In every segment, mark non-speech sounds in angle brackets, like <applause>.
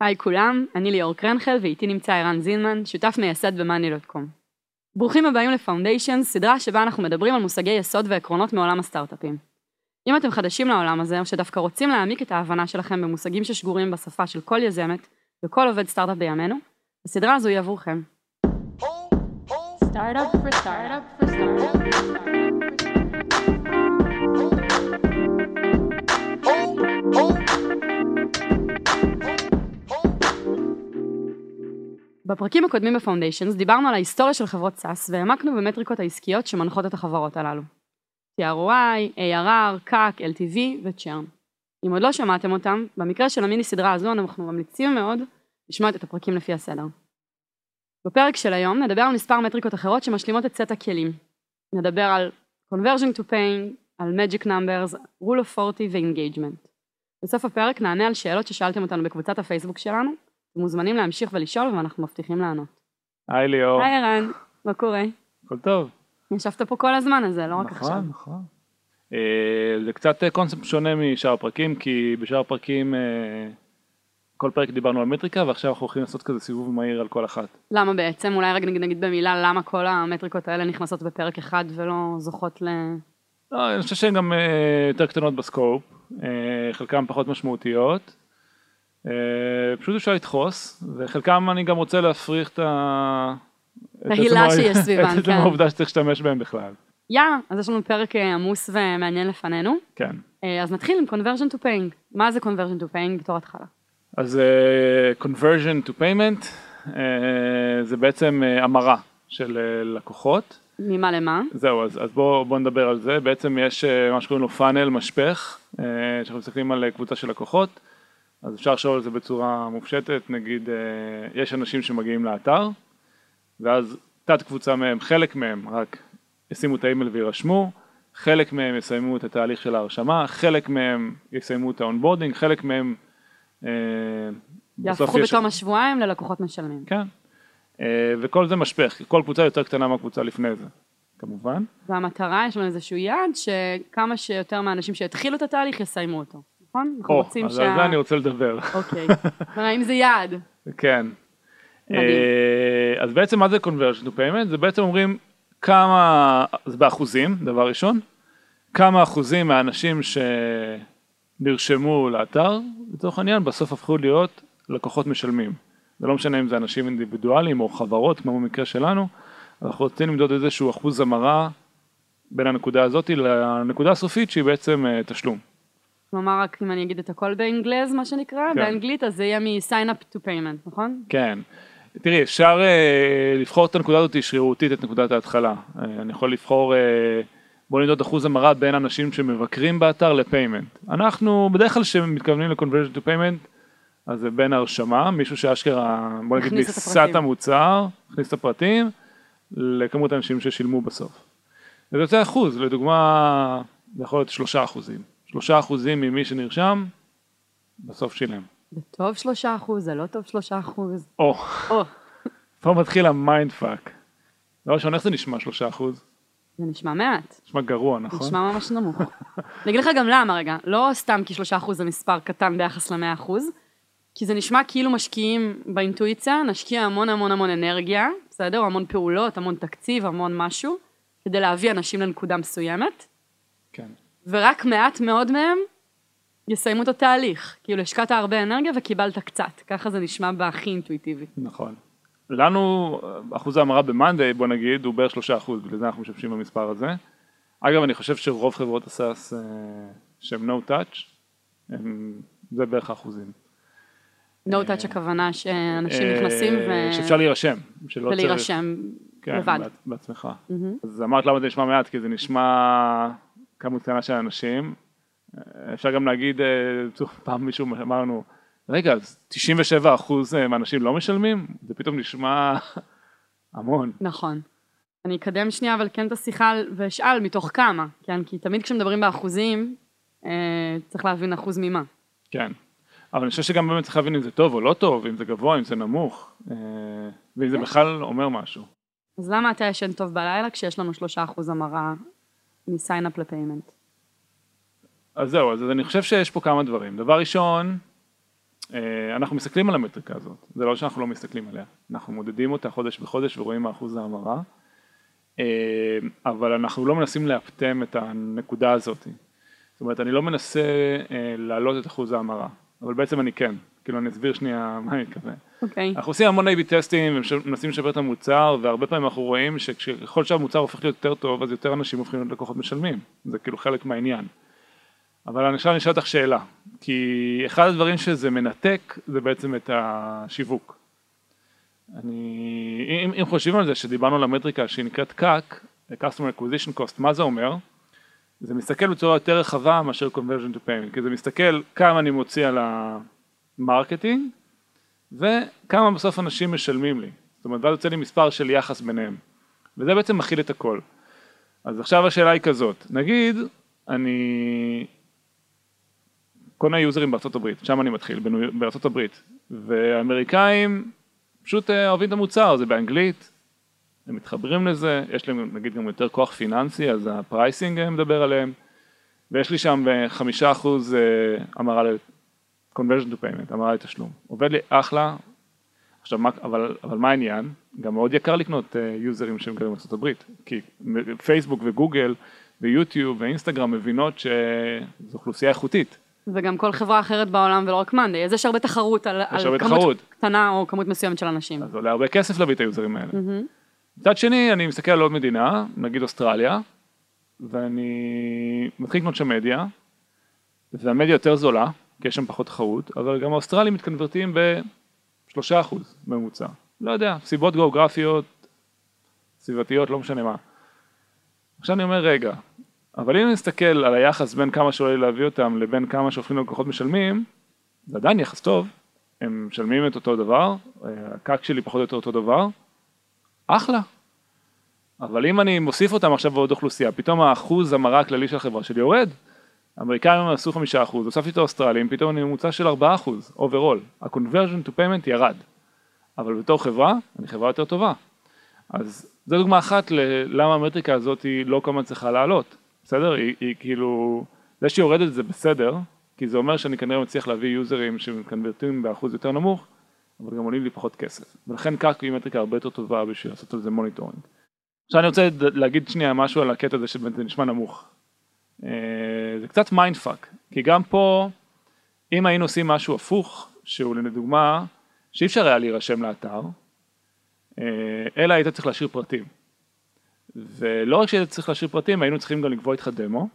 היי כולם, אני ליאור קרנגל ואיתי נמצא ערן זינמן, שותף מייסד ב- monday.com. ברוכים הבאים ל Foundations, סדרה שבה אנחנו מדברים על מושגי יסוד ועקרונות מעולם הסטארט-אפים. אם אתם חדשים לעולם הזה, או שדווקא רוצים להעמיק את ההבנה שלכם במושגים ששגורים בשפה של כל יזמת וכל עובד סטארט-אפ בימינו, הסדרה הזו היא עבורכם. Startup for startup for startup for startup. בפרקים הקודמים ב Foundations דיברנו על ההיסטוריה של חברות SaaS והעמקנו במטריקות העסקיות שמנחות את החברות הללו. TROI, ARR, CAC, LTV ו-Churn. אם עוד לא שמעתם אותם, במקרה של המיני סדרה הזו אנחנו ממליצים מאוד לשמוע את הפרקים לפי הסדר. בפרק של היום נדבר על מספר מטריקות אחרות שמשלימות את סט הכלים. נדבר על conversion to paying, על magic numbers, rule of 40 ו-engagement. בסוף הפרק נענה על שאלות ששאלתם אותנו בקבוצת הפייסבוק שלנו, מוזמנים להמשיך ולשאול ואנחנו מבטיחים לענות. היי ליאור, היי ערן, מה קורה? הכל טוב. ישבת פה כל הזמן הזה, לא רק עכשיו. נכון, נכון. אה, זה קצת אה, קונספט שונה משאר הפרקים, כי בשאר הפרקים אה, כל פרק דיברנו על מטריקה, ועכשיו אנחנו הולכים לעשות כזה סיבוב מהיר על כל אחת. למה בעצם? אולי רק נגיד, נגיד במילה למה כל המטריקות האלה נכנסות בפרק אחד ולא זוכות ל... לא, אני חושב שהן גם אה, יותר קטנות בסקופ, אה, חלקן פחות משמעותיות. אה, פשוט אפשר לדחוס, וחלקם אני גם רוצה להפריך את ה... את ההילה שיש סביבן, <laughs> את עצם כן. העובדה שצריך להשתמש בהם בכלל. יאללה, אז יש לנו פרק אה, עמוס ומעניין לפנינו. כן. אה, אז נתחיל עם conversion to paying. מה זה conversion to paying בתור התחלה? אז conversion to payment זה בעצם המרה של לקוחות. ממה למה? זהו, אז, אז בואו בוא נדבר על זה. בעצם יש מה שקוראים לו funnel משפך, שאנחנו מסתכלים על קבוצה של לקוחות, אז אפשר לחשוב על זה בצורה מופשטת, נגיד אה, יש אנשים שמגיעים לאתר, ואז תת קבוצה מהם, חלק מהם רק ישימו את האימייל ויירשמו, חלק מהם יסיימו את התהליך של ההרשמה, חלק מהם יסיימו את ה onboarding, חלק מהם אה, יהפכו יש- בתום השבועיים ללקוחות משלמים. כן, אה, וכל זה משפך, כל קבוצה יותר קטנה מהקבוצה לפני זה, כמובן. והמטרה, יש לנו איזשהו יעד, שכמה שיותר מהאנשים שהתחילו את התהליך יסיימו אותו, נכון? אנחנו או, רוצים שה... על זה אני רוצה לדבר, אוקיי. <laughs> כלומר, אם זה יעד. כן. מדהים. אה, אז בעצם מה זה conversion to payment? זה בעצם אומרים כמה, זה באחוזים, דבר ראשון, כמה אחוזים מהאנשים שנרשמו לאתר, לצורך העניין, בסוף הפכו להיות לקוחות משלמים. זה לא משנה אם זה אנשים אינדיבידואליים או חברות, כמו במקרה שלנו, אנחנו רוצים למדוד איזשהו אחוז המרה בין הנקודה הזאת לנקודה הסופית שהיא בעצם אה, תשלום. כלומר, רק אם אני אגיד את הכל באנגלז, מה שנקרא, כן. באנגלית, אז זה יהיה מ-sign up to payment, נכון? כן. תראי, אפשר אה, לבחור את הנקודה הזאת שרירותית, את נקודת ההתחלה. אה, אני יכול לבחור, אה, בוא נמדוד אחוז המרה בין אנשים שמבקרים באתר לפיימנט. אנחנו בדרך כלל כשמתכוונים ל-conversion to payment, אז זה בין הרשמה, מישהו שאשכרה, בוא נגיד, ניסה. את המוצר, הכניס את הפרטים, לכמות האנשים ששילמו בסוף. וזה יוצא אחוז, לדוגמה, זה יכול להיות שלושה אחוזים. שלושה אחוזים ממי שנרשם, בסוף שילם. זה טוב שלושה אחוז, זה לא טוב שלושה אחוז. או. או, פה מתחיל ה mind fuck. דבר ראשון, איך זה נשמע שלושה אחוז? זה נשמע מעט. נשמע גרוע, נכון? נשמע ממש נמוך. אני אגיד לך גם למה רגע, לא סתם כי שלושה אחוז זה מספר קטן ביחס למאה אחוז, כי זה נשמע כאילו משקיעים באינטואיציה, נשקיע המון המון המון אנרגיה, בסדר? המון פעולות, המון תקציב, המון משהו, כדי להביא אנשים לנקודה מסוימת, כן. ורק מעט מאוד מהם יסיימו את התהליך. כאילו השקעת הרבה אנרגיה וקיבלת קצת, ככה זה נשמע בהכי אינטואיטיבי. נכון. לנו, אחוז ההמרה במאנדיי, בוא נגיד, הוא בערך שלושה אחוז, בגלל זה אנחנו משתמשים במספר הזה. אגב, אני חושב שרוב חברות הסאס אה, שהם no touch, הם, זה בערך האחוזים. no touch הכוונה שאנשים אה, נכנסים ו... שאפשר להירשם. שלא צריך- ולהירשם כן, לבד. בעצ- בעצמך. מהמם. אז אמרת למה זה נשמע מעט, כי זה נשמע כמות קטנה של אנשים. אה, אפשר גם להגיד, אה, פעם מישהו אמר לנו, רגע, אז 97 אחוז אה, מהאנשים לא משלמים? זה פתאום נשמע <laughs> המון. נכון. אני אקדם שנייה אבל כן את השיחה ואשאל מתוך כמה, כן? כי תמיד כשמדברים באחוזים, אה, צריך להבין אחוז ממה. כן. אבל אני חושב שגם באמת צריך להבין אם זה טוב או לא טוב, אם זה גבוה, אם זה נמוך, אה, ואם זה בכלל אומר משהו. אז למה אתה ישן טוב בלילה כשיש לנו שלושה אחוז המרה מ-sign up לפיימנט? אז זהו, אז אני חושב שיש פה כמה דברים. דבר ראשון, אה, אנחנו מסתכלים על המטריקה הזאת, זה לא שאנחנו לא מסתכלים עליה, אנחנו מודדים אותה חודש בחודש ורואים מה אחוז ההמרה, אה, אבל אנחנו לא מנסים לאפטם את הנקודה הזאת, זאת אומרת אני לא מנסה אה, להעלות את אחוז ההמרה, אבל בעצם אני כן, כאילו אני אסביר שנייה מה אני מתכוון. אוקיי. אנחנו עושים המון A-B טסטים ומנסים לשפר את המוצר והרבה פעמים אנחנו רואים שככל שהמוצר הופך להיות יותר טוב אז יותר אנשים הופכים להיות לקוחות משלמים זה כאילו חלק מהעניין. אבל אני עכשיו אני אשאל אותך שאלה כי אחד הדברים שזה מנתק זה בעצם את השיווק. אני, אם, אם חושבים על זה שדיברנו על המטריקה שהיא נקראת CAC, Customer Acquisition Cost, מה זה אומר? זה מסתכל בצורה יותר רחבה מאשר conversion to payment, כי זה מסתכל כמה אני מוציא על ה marketing וכמה בסוף אנשים משלמים לי, זאת אומרת ואז יוצא לי מספר של יחס ביניהם, וזה בעצם מכיל את הכל. אז עכשיו השאלה היא כזאת, נגיד אני קונה יוזרים בארצות הברית, שם אני מתחיל, בארצות הברית, והאמריקאים פשוט אה, אוהבים את המוצר, זה באנגלית, הם מתחברים לזה, יש להם נגיד גם יותר כוח פיננסי, אז ה pricing אה, מדבר עליהם, ויש לי שם אה, חמישה אחוז המרה conversion to payment, המרה לתשלום, עובד לי אחלה, עכשיו מה, אבל, אבל מה העניין? גם מאוד יקר לקנות אה, יוזרים שהם גרים בארצות הברית, כי פייסבוק וגוגל ויוטיוב ואינסטגרם מבינות שזו אוכלוסייה איכותית, וגם כל חברה אחרת בעולם ולא רק מאנדי, אז יש הרבה תחרות על, על הרבה כמות תחרות. קטנה או כמות מסוימת של אנשים. אז עולה הרבה כסף להביא את היוזרים האלה. מהמם. מצד שני אני מסתכל על עוד מדינה, נגיד אוסטרליה, ואני מתחיל לקנות שם מדיה, והמדיה יותר זולה, כי יש שם פחות תחרות, אבל גם האוסטרלים מתקנברטים בשלושה אחוז ממוצע. לא יודע, סיבות גיאוגרפיות, סביבתיות, לא משנה מה. עכשיו אני אומר רגע, אבל אם נסתכל על היחס בין כמה שעולה לי להביא אותם לבין כמה שהופכים ללקוחות משלמים, זה עדיין יחס טוב, הם משלמים את אותו דבר, ה CAC שלי פחות או יותר אותו דבר, אחלה. אבל אם אני מוסיף אותם עכשיו בעוד אוכלוסייה, פתאום האחוז המרה הכללי של החברה שלי יורד. האמריקאים עשו חמישה אחוז, הוספתי את האוסטרלים, פתאום אני ממוצע של ארבעה אחוז, overall. ה-conversion to payment ירד. אבל בתור חברה, אני חברה יותר טובה. אז זו דוגמה אחת ללמה המטריקה הזאת היא לא כל הזמן צריכה לעלות. בסדר? היא, היא כאילו, זה שהיא יורדת זה בסדר, כי זה אומר שאני כנראה מצליח להביא יוזרים שמקנברטים באחוז יותר נמוך, אבל גם עולים לי פחות כסף. ולכן CAC היא מטריקה הרבה יותר טובה בשביל לעשות על זה monitoring. עכשיו אני רוצה להגיד שנייה משהו על הקטע הזה שבאמת זה נשמע נמוך. אה, זה קצת mind fuck, כי גם פה, אם היינו עושים משהו הפוך, שהוא לדוגמה, שאי אפשר היה להירשם לאתר, אה, אלא היית צריך להשאיר פרטים. ולא רק שהיית צריך להשאיר פרטים, היינו צריכים גם לקבוע איתך דמו,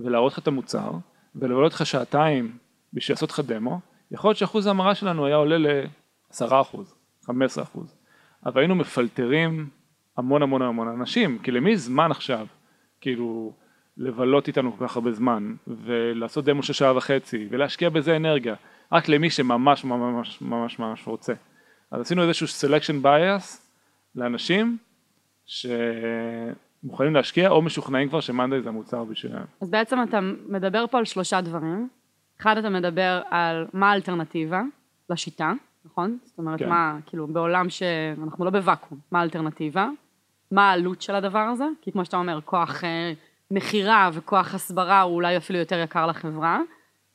ולהראות לך את המוצר, ולבלות אותך שעתיים בשביל לעשות לך דמו, יכול להיות שאחוז ההמרה שלנו היה עולה ל-10%, 15%, אבל היינו מפלטרים המון המון המון אנשים, כי למי זמן עכשיו, כאילו, לבלות איתנו כל כך הרבה זמן, ולעשות דמו של שעה וחצי, ולהשקיע בזה אנרגיה, רק למי שממש ממש ממש ממש רוצה. אז עשינו איזשהו selection bias לאנשים שמוכנים להשקיע או משוכנעים כבר שמאנדי זה המוצר בשבילם. אז בעצם אתה מדבר פה על שלושה דברים. אחד, אתה מדבר על מה האלטרנטיבה לשיטה, נכון? זאת אומרת, כן. מה, כאילו, בעולם שאנחנו לא בוואקום, מה האלטרנטיבה? מה העלות של הדבר הזה? כי כמו שאתה אומר, כוח אה, מכירה וכוח הסברה הוא אולי אפילו יותר יקר לחברה.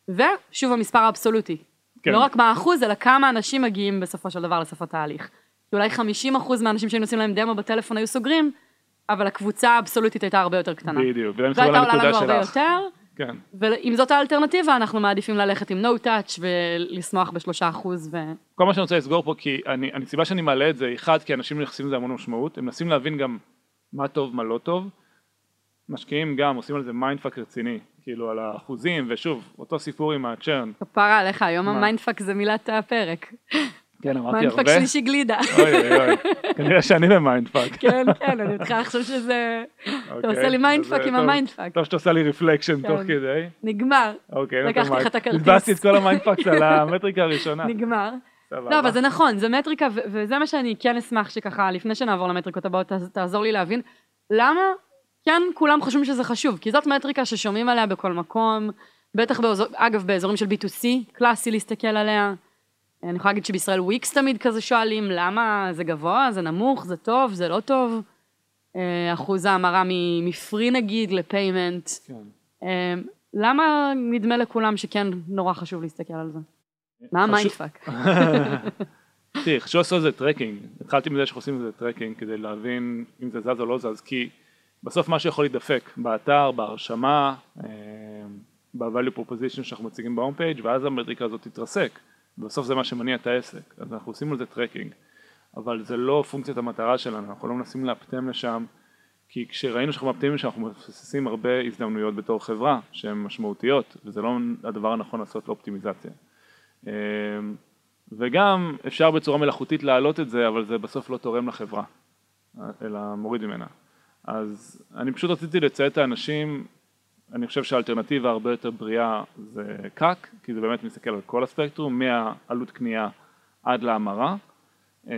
ושוב, המספר האבסולוטי. כן. לא רק מה האחוז, אלא כמה אנשים מגיעים בסופו של דבר לסוף התהליך. כי אולי 50 אחוז מהאנשים שהיינו עושים להם דמו בטלפון היו סוגרים, אבל הקבוצה האבסולוטית הייתה הרבה יותר קטנה. בדיוק, ואני זו מתחבר הייתה עולה לנקודה לנו הרבה. יותר, כן. ואם זאת האלטרנטיבה, אנחנו מעדיפים ללכת עם no touch ולשמוח בשלושה אחוז, ו... כל מה שאני רוצה לסגור פה, כי אני, אני סיבה שאני מעלה את זה, אחד, כי אנשים מייחסים לזה המון משמעות, הם מנסים להבין גם מה טוב, מה לא טוב, משקיעים גם, עושים על זה mindfuck רציני, כאילו על האחוזים, ושוב, אותו סיפור עם ה churn. כפרה עליך, היום? ה mindfuck זה מילת הפרק. כן, אמרתי mindfuck הרבה. שלישי גלידה. אוי אוי אוי, כנראה שאני ב mindfuck. כן, כן, אני מתחילה לחשוב שזה... אתה אוקיי, עושה לי mindfuck אז, עם ה mindfuck. טוב שאתה עושה לי reflection כן. תוך כדי. נגמר, אוקיי, לקחתי לך את. הכרטיס. בזבזתי את כל ה mindfucks על המטריקה הראשונה. נגמר. לא, אבל זה נכון, זה מטריקה, וזה מה שאני כן אשמח שככה, לפני שנעבור למטריקות הבאות, תעז- תעזור לי להבין, למה כן כולם חושבים שזה חשוב, כי זאת מטריקה ששומעים עליה בכל מקום, בטח באזור, אגב באזורים של B2C, קלאסי להסתכל עליה. אני יכולה להגיד שבישראל VCs תמיד כזה שואלים, למה זה גבוה, זה נמוך, זה טוב, זה לא טוב. אה, אחוז ההמרה מ free נגיד ל payment. כן. אה, למה נדמה לכולם שכן נורא חשוב להסתכל על זה? מה חשוב- ה mindfuck? <laughs> תראי, חשוב לעשות את זה tracking. התחלתי מזה שאנחנו עושים את זה tracking כדי להבין אם זה זז או לא זז, כי בסוף מה שיכול להידפק באתר, בהרשמה, אה, ב-value proposition שאנחנו מציגים ב home page ואז המטריקה הזאת תתרסק. בסוף זה מה שמניע את העסק, אז אנחנו עושים על זה tracking. אבל זה לא פונקציית המטרה שלנו, אנחנו לא מנסים לאפטם לשם, כי כשראינו שאנחנו מאפטמים לשם אנחנו מפססים הרבה הזדמנויות בתור חברה שהן משמעותיות, וזה לא הדבר הנכון לעשות לאופטימיזציה. אה, וגם אפשר בצורה מלאכותית להעלות את זה, אבל זה בסוף לא תורם לחברה, אלא מוריד ממנה. אז אני פשוט רציתי לציין את האנשים, אני חושב שהאלטרנטיבה הרבה יותר בריאה זה קאק, כי זה באמת מסתכל על כל הספקטרום, מהעלות קנייה עד להמרה. אמ,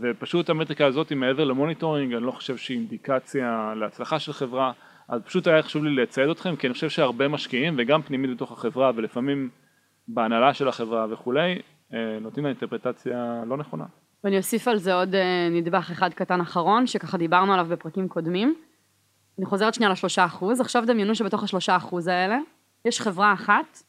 ופשוט המטריקה הזאת היא מעבר ל monitoring, אני לא חושב שהיא אינדיקציה להצלחה של חברה, אז פשוט היה חשוב לי לצייד אתכם, כי אני חושב שהרבה משקיעים, וגם פנימית בתוך החברה, ולפעמים בהנהלה של החברה וכולי, אה, נותנים לה אינטרפרטציה לא נכונה. ואני אוסיף על זה עוד אה, נדבך אחד קטן אחרון, שככה דיברנו עליו בפרקים קודמים. אני חוזרת שנייה לשלושה אחוז, עכשיו דמיינו שבתוך השלושה אחוז האלה, יש חברה אחת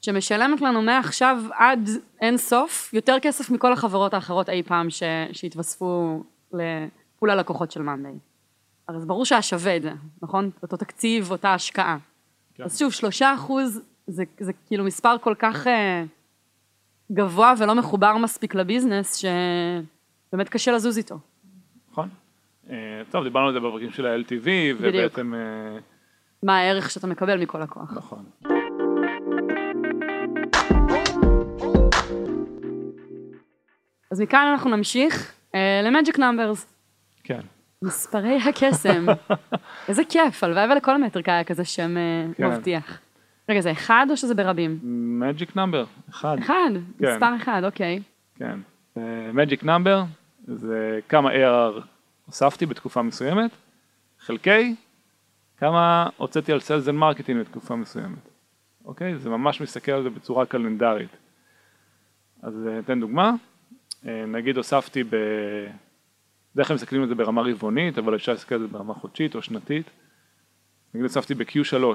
שמשלמת לנו מעכשיו עד אין סוף יותר כסף מכל החברות האחרות אי פעם ש... שהתווספו לפול הלקוחות של מאנדיי. אז ברור שהיה שווה את זה, נכון? אותו תקציב, אותה השקעה. כן. אז שוב, שלושה אחוז זה, זה כאילו מספר כל כך אה, גבוה ולא מחובר מספיק לביזנס, שבאמת קשה לזוז איתו. נכון? אה, טוב, דיברנו על זה בפרקים של ה-LTV, ובעצם... אה, מה הערך שאתה מקבל מכל לקוח. נכון. אז מכאן אנחנו נמשיך אה, ל magic numbers, כן. מספרי הקסם. <laughs> איזה כיף, הלוואי ולכל המטריקה היה כזה שם כן. מבטיח. רגע, זה אחד או שזה ברבים? magic number, אחד. אחד, כן. מספר אחד, אוקיי. כן. magic number זה כמה ARR הוספתי בתקופה מסוימת, חלקי כמה הוצאתי על sales and marketing בתקופה מסוימת. אוקיי? זה ממש מסתכל על זה בצורה קלנדרית. אז אה, אתן דוגמה, אה, נגיד הוספתי ב... בדרך כלל מסתכלים על זה ברמה רבעונית, אבל אפשר להסתכל על זה ברמה חודשית או שנתית. נגיד הוספתי ב-Q3 אה,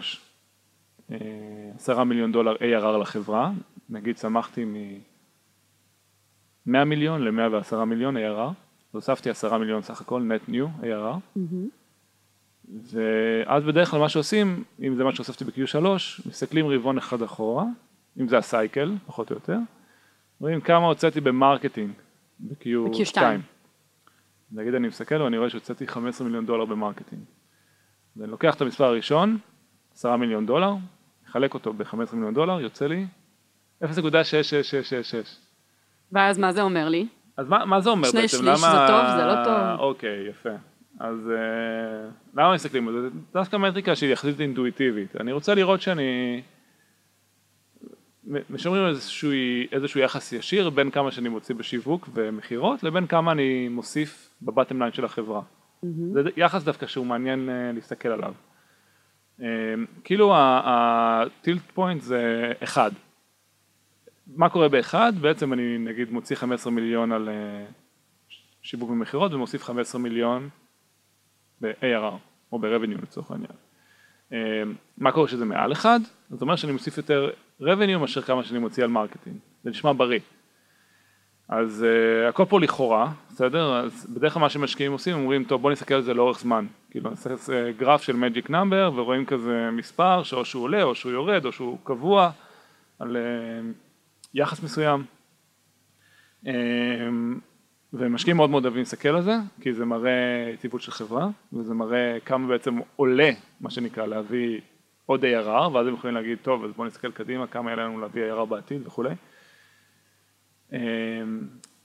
עשרה מיליון דולר ARR לחברה, נגיד צמחתי מ-100 מיליון ל-110 מיליון ARR, והוספתי 10 מיליון סך הכל net new ARR, ואז בדרך כלל מה שעושים, אם זה מה שהוספתי ב-Q3, מסתכלים רבעון אחד אחורה, אם זה ה cycle, פחות או יותר, רואים כמה הוצאתי ב marketing ב-Q2. ב-Q2. נגיד אני מסתכל ואני רואה שהוצאתי 15 מיליון דולר ב marketing. ואני לוקח את המספר הראשון, 10 מיליון דולר, מחלק אותו ב-15 מיליון דולר, יוצא לי 0.6666. ואז מה זה אומר לי? אז מה, מה זה אומר שני בעצם? שליש זה טוב, זה לא טוב? אוקיי, יפה. אז אה, למה מסתכלים על זה? זה דווקא מטריקה שהיא יחסית אינטואיטיבית. אני רוצה לראות שאני... משמרים איזשהו, איזשהו יחס ישיר בין כמה שאני מוציא בשיווק ומכירות לבין כמה אני מוסיף בבטם ליין של החברה. זה יחס דווקא שהוא מעניין אה, להסתכל עליו. אה, כאילו ה tilt point זה אחד. מה קורה באחד? בעצם אני נגיד מוציא 15 מיליון על אה, שיווק ומכירות ומוסיף 15 מיליון ב-ARR או ב-revenue לצורך העניין. אה, מה קורה שזה מעל אחד? זאת אומרת שאני מוסיף יותר revenue מאשר כמה שאני מוציא על marketing. זה נשמע בריא. אז uh, הכל פה לכאורה, בסדר? אז בדרך כלל מה שמשקיעים עושים, הם אומרים, טוב בוא נסתכל על זה לאורך זמן. כאילו נעשה אה, גרף של magic number ורואים כזה מספר שאו שהוא עולה או שהוא יורד או שהוא קבוע על uh, יחס מסוים. Um, ומשקיעים מאוד מאוד אוהבים להסתכל על זה, כי זה מראה יציבות של חברה, וזה מראה כמה בעצם עולה, מה שנקרא, להביא עוד ARR, ואז הם יכולים להגיד, טוב, אז בואו נסתכל קדימה, כמה יעלה לנו להביא ARR בעתיד וכולי. אמ,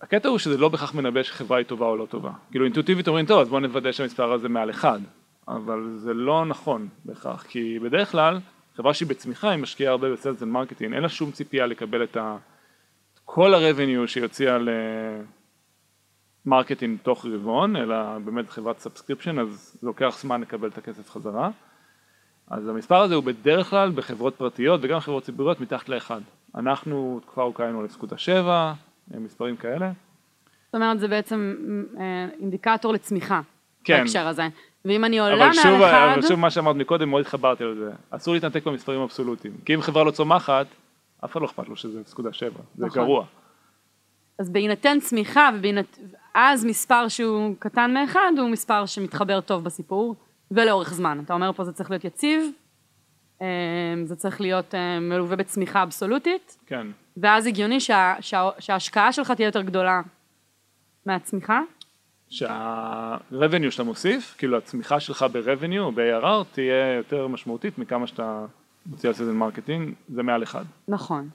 הקטע הוא שזה לא בהכרח מנבא שחברה היא טובה או לא טובה. כאילו אינטואיטיבית אומרים, טוב, אז בואו נוודא שהמספר הזה מעל אחד, אבל זה לא נכון בהכרח, כי בדרך כלל, חברה שהיא בצמיחה, היא משקיעה הרבה ב sales ו marketing, אין לה שום ציפייה לקבל את ה... כל ה-revenue שהיא הוציאה ל marketing תוך רבעון, אלא באמת חברת subscription, אז לוקח זמן לקבל את הכסף חזרה. אז המספר הזה הוא בדרך כלל בחברות פרטיות וגם חברות ציבוריות מתחת לאחד. אנחנו ארוכה היינו על 0.7, מספרים כאלה. זאת אומרת, זה בעצם אה, אינדיקטור לצמיחה, כן. בהקשר הזה. ואם אני עולה מעל שוב, אחד, אבל שוב מה שאמרת מקודם, מאוד התחברתי לזה. אסור להתנתק במספרים אבסולוטיים. כי אם חברה לא צומחת, אף אחד לא אכפת לו שזה 0.7, זה נכון. גרוע. אז בהינתן צמיחה, ובהינתן, אז מספר שהוא קטן מאחד הוא מספר שמתחבר טוב בסיפור, ולאורך זמן. אתה אומר פה זה צריך להיות יציב, זה צריך להיות אה, מלווה בצמיחה אבסולוטית, כן. ואז הגיוני שה, שה, שההשקעה שלך תהיה יותר גדולה מהצמיחה. שה-revenue שאתה מוסיף, כאילו הצמיחה שלך ב-revenue ב-ARR תהיה יותר משמעותית מכמה שאתה מוציא על sales and marketing, זה מעל אחד. נכון.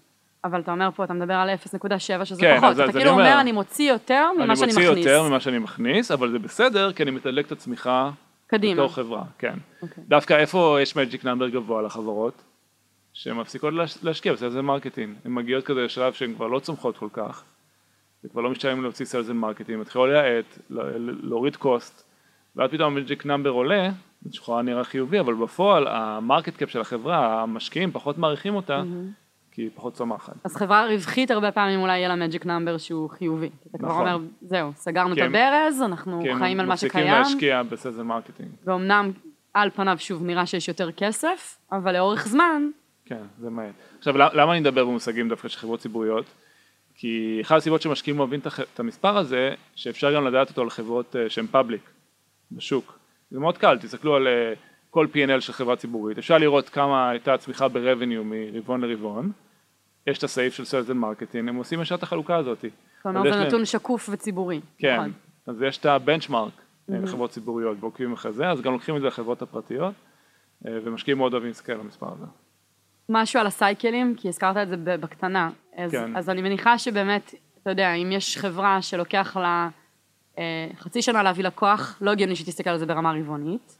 אבל אתה אומר פה, אתה מדבר על 0.7 שזה כן, פחות, אז- אתה אז כאילו אני אומר- אומר, אני מוציא יותר אני ממה שאני מכניס. מוציא יותר ממה שאני מכניס, אבל זה בסדר, כי אני מתדלק את הצמיחה קדימה. בתור חברה, כן. אוקיי. דווקא איפה יש magic number גבוה לחברות? שהן מפסיקות להש- להשקיע ב sales and marketing. הן מגיעות כזה לשלב שהן כבר לא צומחות כל כך. זה כבר לא משתלם להוציא sales and marketing, מתחילות להאט, להוריד cost, ואז פתאום ה magic number עולה, זה לכאורה נראה חיובי, אבל בפועל ה market cap של החברה, המשקיעים פחות מעריכים אותה, כי היא פחות צומחת. אז חברה רווחית הרבה פעמים אולי יהיה לה magic number שהוא חיובי. אתה כבר נכון. אומר, זהו, סגרנו את כי הם- הברז, אנחנו כי הם חיים על מה מפסיקים שקיים, להשקיע ב sales and marketing. ואומנם על פניו שוב נראה שיש יותר כסף, אבל לאורך זמן, כן, זה מעט. עכשיו, למ- למה אני מדבר במושגים דווקא של חברות ציבוריות? כי אחת הסיבות שמשקיעים אוהבים את המספר הזה, שאפשר גם לדעת אותו על חברות אה, שהן public בשוק. זה מאוד קל, תסתכלו על אה, כל P&L של חברה ציבורית, אפשר לראות כמה הייתה הצמיחה ב-revenue מרבעון לרבעון, יש את הסעיף של and marketing, הם עושים ישר את החלוקה הזאת. יש זה להם- נתון שקוף וציבורי. כן, נכון. אז יש את הבנצ'מארק לחברות ציבוריות ועוקבים אחרי זה, אז גם לוקחים את זה לחברות הפרטיות, אה, ומשקיעים מאוד אוהבים להסתכל על המספר הזה. משהו על הסייקלים, כי הזכרת את זה בקטנה. אז, כן. אז אני מניחה שבאמת, אתה יודע, אם יש חברה שלוקח לה אה, חצי שנה להביא לקוח, לא הגיוני שתסתכל על זה ברמה רבעונית.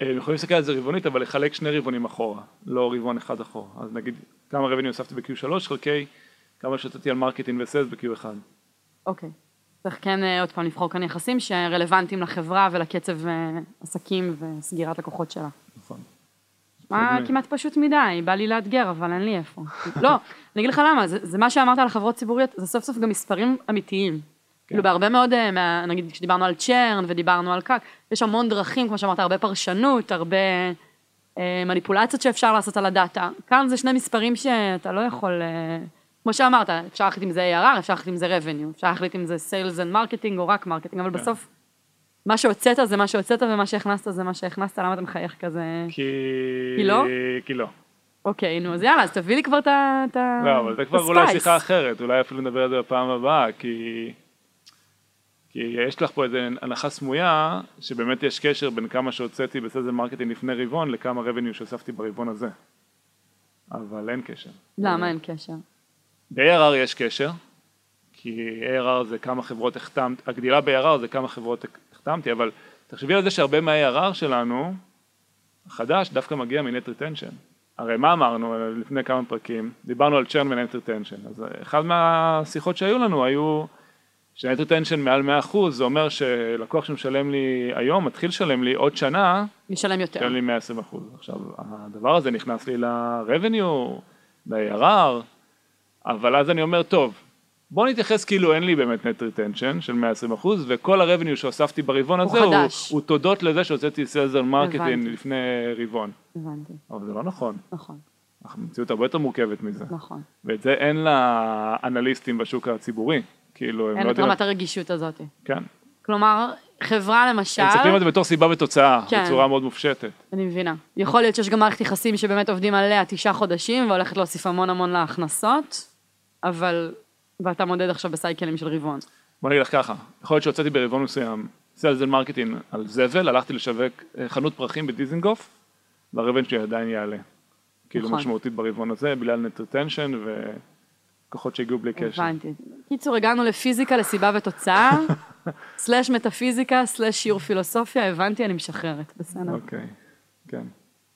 הם יכולים להסתכל על זה רבעונית, אבל לחלק שני רבעונים אחורה, לא רבעון אחד אחורה. אז נגיד, כמה רבעונים הוספתי ב-Q3, חלקי כמה שהוצאתי על marketing ו sales ב-Q1. אוקיי. צריך כן אה, עוד פעם לבחור כאן יחסים שרלוונטיים לחברה ולקצב אה, עסקים וסגירת לקוחות שלה. נכון. מה. כמעט פשוט מדי, בא לי לאתגר, אבל אין לי איפה. לא, אני אגיד לך למה, זה, זה מה שאמרת על חברות ציבוריות, זה סוף סוף גם מספרים אמיתיים. כאילו בהרבה מאוד, אה, מה, נגיד כשדיברנו על churn ודיברנו על CAC, יש המון דרכים, כמו שאמרת, הרבה פרשנות, הרבה אה, מניפולציות שאפשר לעשות על הדאטה. כאן זה שני מספרים שאתה לא יכול, אה, כמו שאמרת, אפשר להחליט אם זה ARR, אפשר להחליט אם זה revenue, אפשר להחליט אם זה sales and marketing או רק marketing, אבל בסוף, מה שהוצאת זה מה שהוצאת ומה שהכנסת זה מה שהכנסת, למה אתה מחייך כזה? כי... כי לא? כי לא. אוקיי, נו, אז יאללה, אז תביא לי כבר את ה... לא, אבל זה כבר אולי. שיחה אחרת, אולי אפילו נדבר על זה בפעם הבאה, כי... כי יש לך פה איזו הנחה סמויה, שבאמת יש קשר בין כמה שהוצאתי ב sales marketing לפני רבעון, לכמה revenue שהוספתי ברבעון הזה. אבל אין קשר. למה אין קשר? ב-ARR יש קשר, כי ARR זה כמה חברות החתמת, הגדילה ב-ARR זה כמה חברות החתמתי, אבל תחשבי על זה שהרבה מה-ARR שלנו, החדש, דווקא מגיע מ net retention. הרי מה אמרנו לפני כמה פרקים? דיברנו על churn ו net retention. אז אחד מהשיחות שהיו לנו היו ש net retention מעל 100% זה אומר שלקוח שמשלם לי היום, מתחיל לשלם לי עוד שנה, ישלם יותר. תן לי 120 אחוז. עכשיו, הדבר הזה נכנס לי ל-revenue, ל-ARR, אבל אז אני אומר, טוב, בוא נתייחס כאילו אין לי באמת net retention של 120 אחוז, וכל ה-revenue שהוספתי ברבעון הוא הזה הוא, חדש. הוא תודות לזה שהוצאתי sales על. marketing לפני רבעון. הבנתי, אבל זה לא נכון, נכון, אנחנו במציאות הרבה יותר מורכבת מזה. נכון. ואת זה אין לאנליסטים בשוק הציבורי, כאילו, הם אין לא את יודעים, רמת הרגישות הזאת. כן, כלומר, חברה למשל, הם מסתכלים על זה בתור סיבה ותוצאה, כן. בצורה מאוד מופשטת. אני מבינה. יכול להיות שיש גם מערכת יחסים שבאמת עובדים עליה תשעה חודשים והולכת להוסיף המון המון להכנסות, אבל, ואתה מודד עכשיו בסייקלים של רבעון. בוא נגיד לך ככה, יכול להיות שהוצאתי ברבעון מסוים sales and marketing על זבל, הלכתי לשווק אה, חנות פרחים בדיזנגוף, והרבעון שלי עדיין יעלה. כאילו נכון. משמעותית ברבעון הזה, בגלל net retention ולקוחות שהגיעו בלי קשר. הבנתי. קיצור, הגענו לפיזיקה, לסיבה ותוצאה, <laughs> slash מטאפיזיקה, slash שיעור פילוסופיה, הבנתי, אני משחררת, בסדר. אוקיי, כן.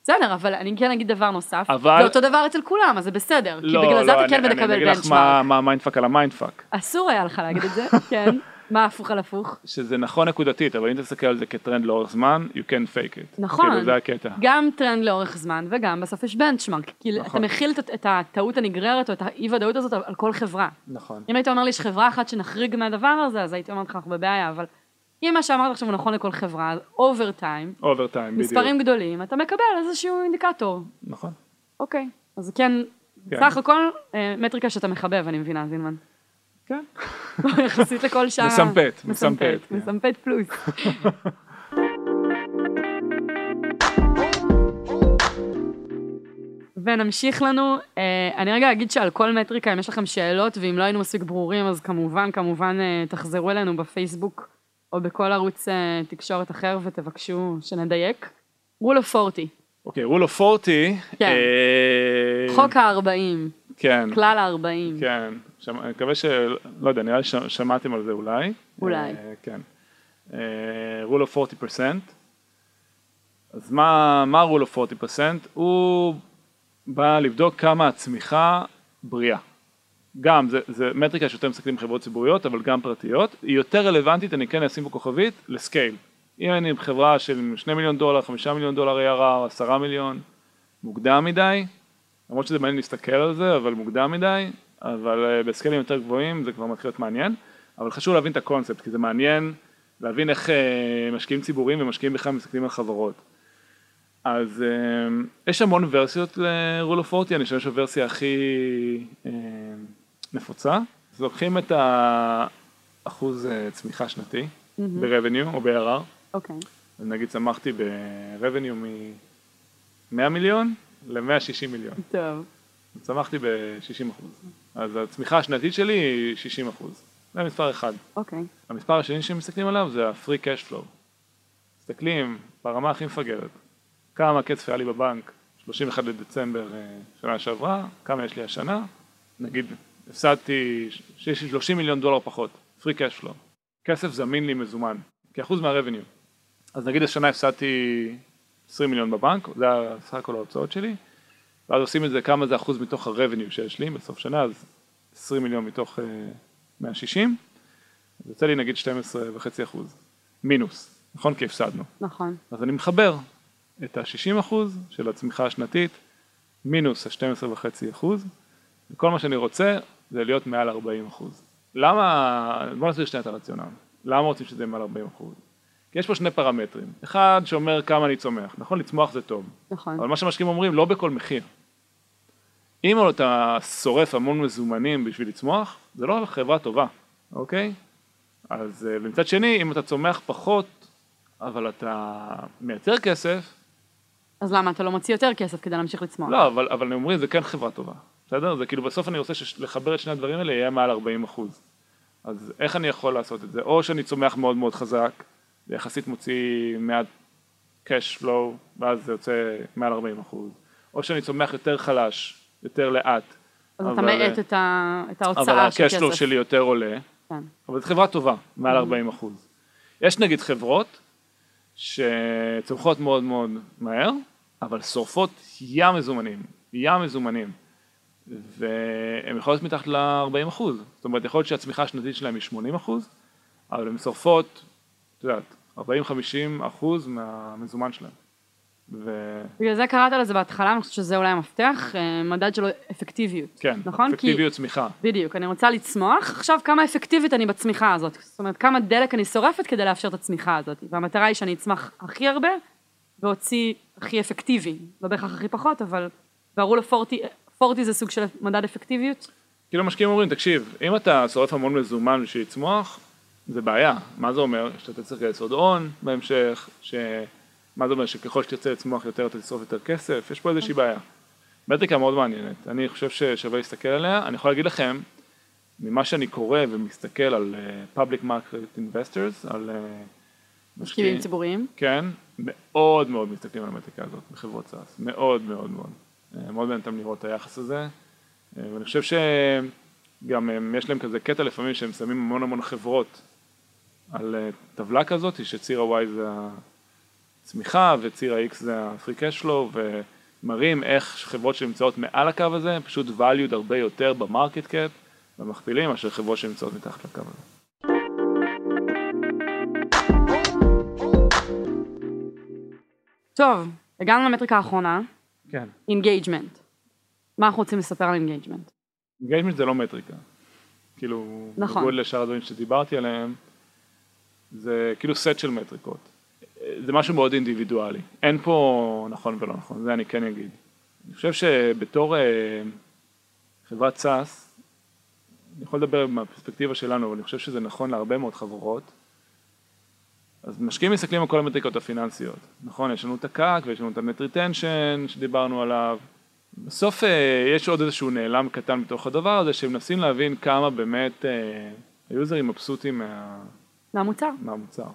בסדר, אבל אני כן אגיד דבר נוסף, אבל- זה אותו דבר אצל כולם, אז זה בסדר, כי לא, בגלל זה לא, אתה כן אני- אני מקבל אגיד לך benchmark. מה- מה ה mindfuck על ה mindfuck. אסור היה לך להגיד את זה, <laughs> כן. מה הפוך על הפוך? שזה נכון נקודתית, אבל אם תסתכל על זה כטרנד לאורך זמן, you can fake it. נכון. כאילו זה הקטע. גם טרנד לאורך זמן, וגם בסוף יש benchmark. כי אתה נכון. מחיל את- את הטעות הנגררת, או את האי ודאות הזאת על כל חברה. נכון. אם היית אומר לי יש חברה אחת שנחריג מהדבר הזה, אז הייתי אומרת לך אנחנו בבעיה, אבל אם מה שאמרת עכשיו הוא נכון לכל חברה, אז over time, over time, בדיוק. מספרים גדולים, אתה מקבל איזשהו אינדיקטור. נכון. אוקיי. אז כן, כן. סך הכל אה, מטריקה שאתה מחבב, אני מבינה, זינמן. כן. <laughs> יחסית לכל שאר... מסמפט, מסמפט, כן. מסמפט פלוס. <laughs> ונמשיך לנו, אה, אני רגע אגיד שעל כל מטריקה אם יש לכם שאלות ואם לא היינו מספיק ברורים אז כמובן כמובן אה, תחזרו אלינו בפייסבוק או בכל ערוץ אה, תקשורת אחר ותבקשו שנדייק. rule of 40, אוקיי, rule of 40. כן. אה, חוק ה-40, כן. כלל ה-40. כן, שמע, אני מקווה ש... לא יודע, נראה לי ששמעתם על זה אולי. אולי. אה, כן. אה, rule of 40%. אז מה, מה rule of 40%? הוא בא לבדוק כמה הצמיחה בריאה. גם, זה, זה מטריקה שיותר מסתכלים חברות ציבוריות, אבל גם פרטיות. היא יותר רלוונטית, אני כן אשים פה כוכבית, לסקייל. אם אני חברה של 2 מיליון דולר, 5 מיליון דולר ARR, 10 מיליון, מוקדם מדי, למרות שזה מעניין להסתכל על זה, אבל מוקדם מדי, אבל אה, בסקיילים יותר גבוהים זה כבר מתחיל להיות מעניין, אבל חשוב להבין את הקונספט, כי זה מעניין להבין איך אה, משקיעים ציבוריים ומשקיעים בכלל מסתכלים על חברות. אז אה, יש המון ורסיות ל-rule of 40, אני חושב שהוורסיה הכי נפוצה, אז לוקחים את האחוז צמיחה שנתי ב-revenue או ב-ARR, אוקיי, אז נגיד צמחתי ב-revenue מ-100 מיליון ל-160 מיליון. טוב, צמחתי ב-60 אחוז. אז הצמיחה השנתית שלי היא 60 אחוז. זה מספר אחד. אוקיי, המספר השני שמסתכלים עליו זה ה-free cash flow. מסתכלים ברמה הכי מפגרת. כמה כסף היה לי בבנק 31 לדצמבר אה, שנה שעברה, כמה יש לי השנה, נגיד הפסדתי, שיש לי 30 מיליון דולר פחות, free cash flow. כסף זמין לי מזומן, כאחוז מה-revenue. אז נגיד השנה הפסדתי 20 מיליון בבנק, זה היה סך הכל ההוצאות שלי, ואז עושים את זה כמה זה אחוז מתוך ה-revenue שיש לי בסוף שנה, אז 20 מיליון מתוך אה, 160, אז יוצא לי נגיד 12.5 אחוז, מינוס, נכון? כי הפסדנו. נכון, אז אני מחבר את ה-60 אחוז של הצמיחה השנתית, מינוס ה-12.5 אחוז, וכל מה שאני רוצה זה להיות מעל 40 אחוז. למה, בוא נסביר שנייה את הרציונל, למה רוצים שזה יהיה מעל 40 אחוז? יש פה שני פרמטרים, אחד שאומר כמה אני צומח, נכון לצמוח זה טוב, נכון, אבל מה שמשקיעים אומרים לא בכל מחיר. אם אתה שורף המון מזומנים בשביל לצמוח, זה לא חברה טובה, אוקיי? אז אה, ומצד שני, אם אתה צומח פחות, אבל אתה מייצר כסף, אז למה אתה לא מוציא יותר כסף כדי להמשיך לצמוח? לא, אבל, אבל אני אומרים, זה כן חברה טובה, בסדר? זה כאילו בסוף אני רוצה לחבר את שני הדברים האלה יהיה מעל 40 אחוז. אז איך אני יכול לעשות את זה? או שאני צומח מאוד מאוד חזק, ויחסית מוציא מעט cash flow, ואז זה יוצא מעל 40 אחוז, או שאני צומח יותר חלש, יותר לאט, אז אתה אבל- מאט את ה- את אבל ההוצאה של ה-cash flow כסף. שלי יותר עולה, כן. אבל זו חברה טובה, מעל 40 אחוז. יש נגיד חברות שצומחות מאוד מאוד מהר, אבל שורפות ים מזומנים, ים מזומנים, והן יכולות להיות מתחת ל-40 אחוז. זאת אומרת, יכול להיות שהצמיחה השנתית שלהן היא 80 אחוז, אבל הן שורפות, את יודעת, 40-50 אחוז מהמזומן שלהן. וכן, בגלל זה קראת לזה בהתחלה, אני חושבת שזה אולי המפתח, אה, מדד של אפקטיביות. נכון? כי- אפקטיביות צמיחה. בדיוק, אני רוצה לצמוח, עכשיו כמה אפקטיבית אני בצמיחה הזאת. זאת אומרת, כמה דלק אני שורפת כדי לאפשר את הצמיחה הזאת. והמטרה היא שאני אצמח הכי הרבה, ואוציא הכי אפקטיבי. לא בהכרח הכי פחות, אבל... והראו ל-40, 40 זה סוג של מדד אפקטיביות. כאילו משקיעים אומרים, תקשיב, אם אתה שורף המון מזומן בשביל לצמוח, זה בעיה. מה זה אומר? שאתה צריך לגייס עוד הון בהמשך, ש... מה זה אומר? שככל שתרצה לצמוח יותר אתה תשרוף יותר כסף, יש פה איזושהי בעיה. מטריקה מאוד מעניינת, אני חושב ששווה להסתכל עליה, אני יכול להגיד לכם, ממה שאני קורא ומסתכל על uh, public market investors, על uh, משקיעים ציבוריים. כן, מאוד מאוד מסתכלים על המטריקה הזאת בחברות סאס, מאוד מאוד מאוד. אה, מאוד מעניין אותם לראות את היחס הזה, ואני חושב שגם הם, יש להם כזה קטע לפעמים שהם שמים המון המון חברות על אה, טבלה כזאת, שציר ה-Y זה הצמיחה וציר ה-X זה ה-free cash flow, ומראים איך חברות שנמצאות מעל הקו הזה, פשוט valued הרבה יותר ב market cap, במכפילים, מאשר חברות שנמצאות מתחת לקו הזה. טוב, הגענו למטריקה האחרונה, כן. engagement. מה אנחנו רוצים לספר על engagement? engagement זה לא מטריקה. כאילו, נכון. בניגוד לשאר הדברים שדיברתי עליהם, זה כאילו סט של מטריקות. זה משהו מאוד אינדיבידואלי. אין פה נכון ולא נכון, זה אני כן אגיד. אני חושב שבתור אה, חברת SaaS, אני יכול לדבר מהפרספקטיבה שלנו, אבל אני חושב שזה נכון להרבה מאוד חברות, אז משקיעים מסתכלים על כל המטריקות הפיננסיות, נכון? יש לנו את ה CAC ויש לנו את ה net retention שדיברנו עליו, בסוף אה, יש עוד איזשהו נעלם קטן בתוך הדבר הזה, שמנסים להבין כמה באמת אה, היוזרים מבסוטים מה... מהמוצר. מהמוצר.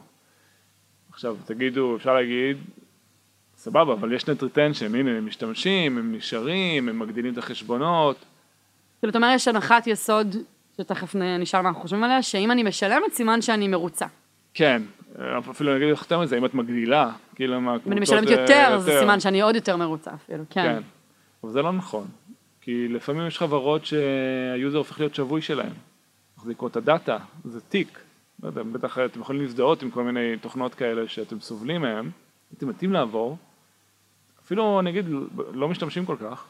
עכשיו תגידו, אפשר להגיד, סבבה, אבל יש net retention, הנה הם משתמשים, הם נשארים, הם מגדילים את החשבונות, כאילו, אתה אומר, יש הנחת יסוד, שתכף נשאל מה אנחנו חושבים עליה, שאם אני משלמת, סימן שאני מרוצה. כן, אפילו אני אגיד לך יותר מזה, אם את מגדילה, כאילו מה... אם אני משלמת יותר, זה סימן שאני עוד יותר מרוצה אפילו, כן. כן, אבל זה לא נכון, כי לפעמים יש חברות שהיוזר הופך להיות שבוי שלהם, מחזיקו את הדאטה, זה תיק, לא יודע, בטח אתם יכולים להזדהות עם כל מיני תוכנות כאלה שאתם סובלים מהם, אתם מתים לעבור, אפילו אני אגיד לא משתמשים כל כך,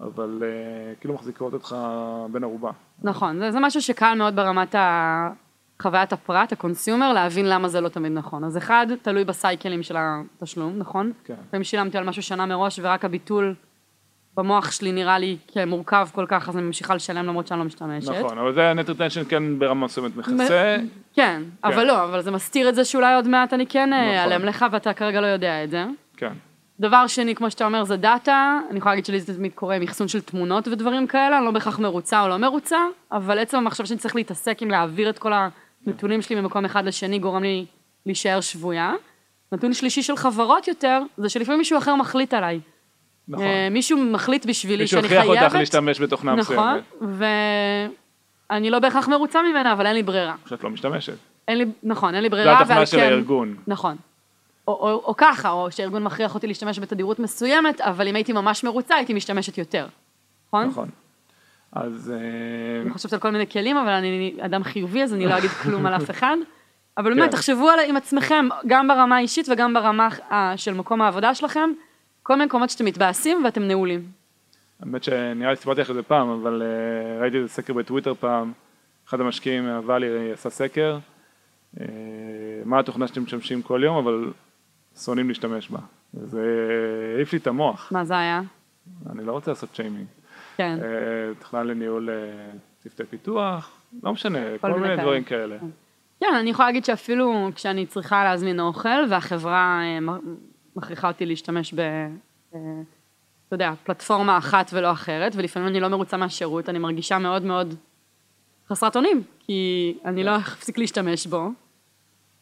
אבל אה, כאילו מחזיקות אותך בן ערובה. נכון, זה, זה משהו שקל מאוד ברמת ה... חוויית הפרט, ה consumer, להבין למה זה לא תמיד נכון. אז אחד, תלוי בסייקלים של התשלום, נכון? כן. לפעמים שילמתי על משהו שנה מראש ורק הביטול במוח שלי נראה לי כמורכב כל כך, אז אני ממשיכה לשלם למרות שאני לא משתמשת. נכון, אבל זה הנט רטנשן כן ברמה מסוימת מכסה, כן, אבל לא, אבל זה מסתיר את זה שאולי עוד מעט אני כן נכון. אעלם לך ואתה כרגע לא יודע את זה. כן, דבר שני, כמו שאתה אומר, זה דאטה, אני יכולה להגיד שלי זה תמיד קורה עם אחסון של תמונות ודברים כאלה, אני לא בהכרח מרוצה או לא מרוצה, אבל עצם המחשב שאני צריך להתעסק עם להעביר את כל הנתונים שלי ממקום אחד לשני גורם לי להישאר שבויה. נתון שלישי של חברות יותר, זה שלפעמים מישהו אחר מחליט עליי. נכון. אה, מישהו מחליט בשבילי מישהו שאני הכריח אותך חייבת, להשתמש בתוכנה נכון, מסוימת, ואני לא בהכרח מרוצה ממנה, אבל אין לי ברירה. שאת לא משתמשת. אין לי, נכון, אין לי ברירה, התוכנה של כן- הארגון. נכון. או, או, או ככה, או שהארגון מכריח אותי להשתמש בתדירות מסוימת, אבל אם הייתי ממש מרוצה, הייתי משתמשת יותר. נכון? נכון. אז אה, אני חושבת על כל מיני כלים, אבל אני אדם חיובי, אז אני לא אגיד כלום על אף אחד. אבל כן. באמת, תחשבו על, עם עצמכם, גם ברמה האישית וגם ברמה אה, של מקום העבודה שלכם, כל מיני מקומות שאתם מתבאסים ואתם נעולים. האמת שנראה לי סיפרתי לך את זה פעם, אבל אה, ראיתי איזה סקר בטוויטר פעם, אחד המשקיעים מהוואלי עשה סקר, אה, מה התוכנה שאתם משתמשים כל יום, אבל שונאים להשתמש בה. זה העיף לי את המוח, מה זה היה? אני לא רוצה לעשות שיימינג. כן. אה, תוכנה לניהול צוותי פיתוח, לא משנה, כל מיני מיני כאלה. דברים כאלה. כן, אני יכולה להגיד שאפילו כשאני צריכה להזמין אוכל, והחברה מכריחה אותי להשתמש ב... אתה יודע, פלטפורמה אחת ולא אחרת, ולפעמים אני לא מרוצה מהשירות, אני מרגישה מאוד מאוד חסרת אונים, כי אני לא אפסיק להשתמש בו,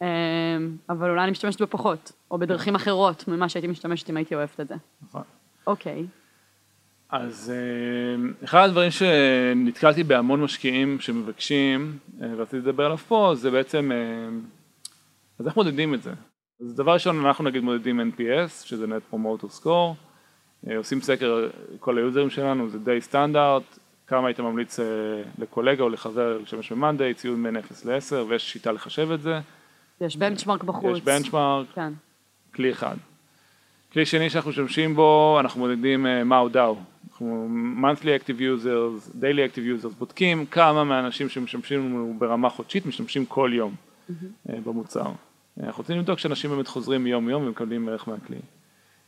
אה, אבל אולי אני משתמשת בו פחות, או בדרכים אחרות ממה שהייתי משתמשת אם הייתי אוהבת את זה. נכון. אוקיי, אז אה, אחד הדברים שנתקלתי בהמון משקיעים שמבקשים, אה, ורציתי לדבר עליו פה, זה בעצם, אה, אז איך מודדים את זה? אז דבר ראשון, אנחנו נגיד מודדים NPS, שזה Net Promoter Score, אה, עושים סקר כל היוזרים שלנו, זה די סטנדרט, כמה היית ממליץ אה, לקולגה או לחבר להשתמש ב-Monday, ציון בין 0 ל-10, ויש שיטה לחשב את זה, יש בנצ'מרק בחוץ. יש בנצ'מארק, כן, כלי אחד. כלי שני שאנחנו משתמשים בו, אנחנו מודדים אה, מהו דאו. אנחנו monthly active users, daily active users, בודקים כמה מהאנשים שמשתמשים לנו ברמה חודשית משתמשים כל יום אה, במוצר. אה, אנחנו רוצים לבדוק שאנשים באמת חוזרים מיום יום ומקבלים ערך מהכלי.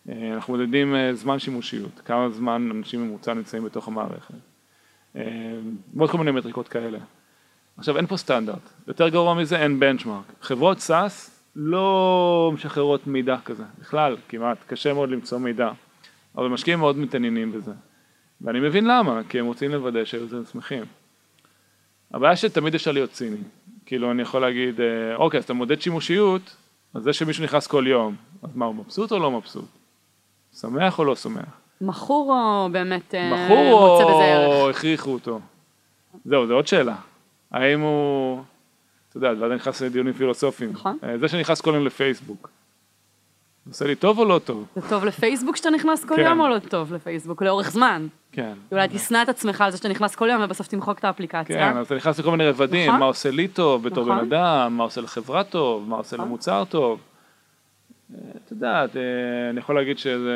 אה, אנחנו מודדים אה, זמן שימושיות, כמה זמן אנשים ממוצע נמצאים בתוך המערכת. ועוד כל מיני מטריקות כאלה. עכשיו אין פה סטנדרט, יותר גרוע מזה אין בנצ'מארק. חברות סאס לא משחררות מידע כזה, בכלל, כמעט, קשה מאוד למצוא מידע, אבל משקיעים מאוד מתעניינים בזה. ואני מבין למה, כי הם רוצים לוודא שהיוזרים שמחים. הבעיה שתמיד אפשר להיות ציני, כאילו אני יכול להגיד, אה, אוקיי, אז אתה מודד שימושיות, אז זה שמישהו נכנס כל יום, אז מה, הוא מבסוט או לא מבסוט? שמח או לא שמח? מכור או באמת אה, מכור מוצא בזה או ערך? הכריחו אותו? זהו, זו עוד שאלה. האם הוא, אתה יודע, ואז אני נכנס לדיונים פילוסופיים. נכון. אה, זה שנכנס כל יום לפייסבוק, עושה לי טוב או לא טוב? זה טוב לפייסבוק שאתה נכנס כל כן. יום או לא טוב לפייסבוק? לאורך זמן. כן. אולי תשנא את עצמך על זה שאתה נכנס כל יום ובסוף תמחוק את האפליקציה. כן, אז אתה נכנס לכל מיני רבדים, נכון. מה עושה לי טוב בתור נכון. בן אדם, מה עושה לחברה טוב, מה עושה נכון. למוצר טוב. אה, את יודעת, אה, אני יכול להגיד שזה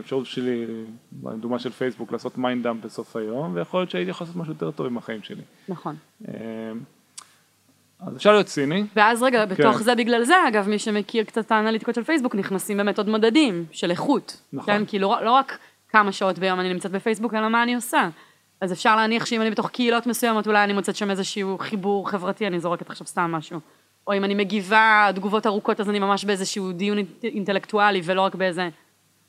אפשרות שלי, דוגמה של פייסבוק, לעשות mind dump בסוף היום, ויכול להיות שהייתי יכול לעשות משהו יותר טוב עם החיים שלי. נכון. אז אפשר להיות ציני, ואז רגע, בתוך כן. זה בגלל זה, אגב, מי שמכיר קצת את האנליטיקות של פייסבוק, נכנסים באמת עוד מדדים של איכות. נכון. כן, כי לא, לא רק כמה שעות ביום אני נמצאת בפייסבוק, אלא מה אני עושה. אז אפשר להניח שאם אני בתוך קהילות מסוימות, אולי אני מוצאת שם איזשהו חיבור חברתי, אני זורקת עכשיו סתם משהו. או אם אני מגיבה תגובות ארוכות, אז אני ממש באיזשהו דיון אינט- אינטלקטואלי, ולא רק באיזה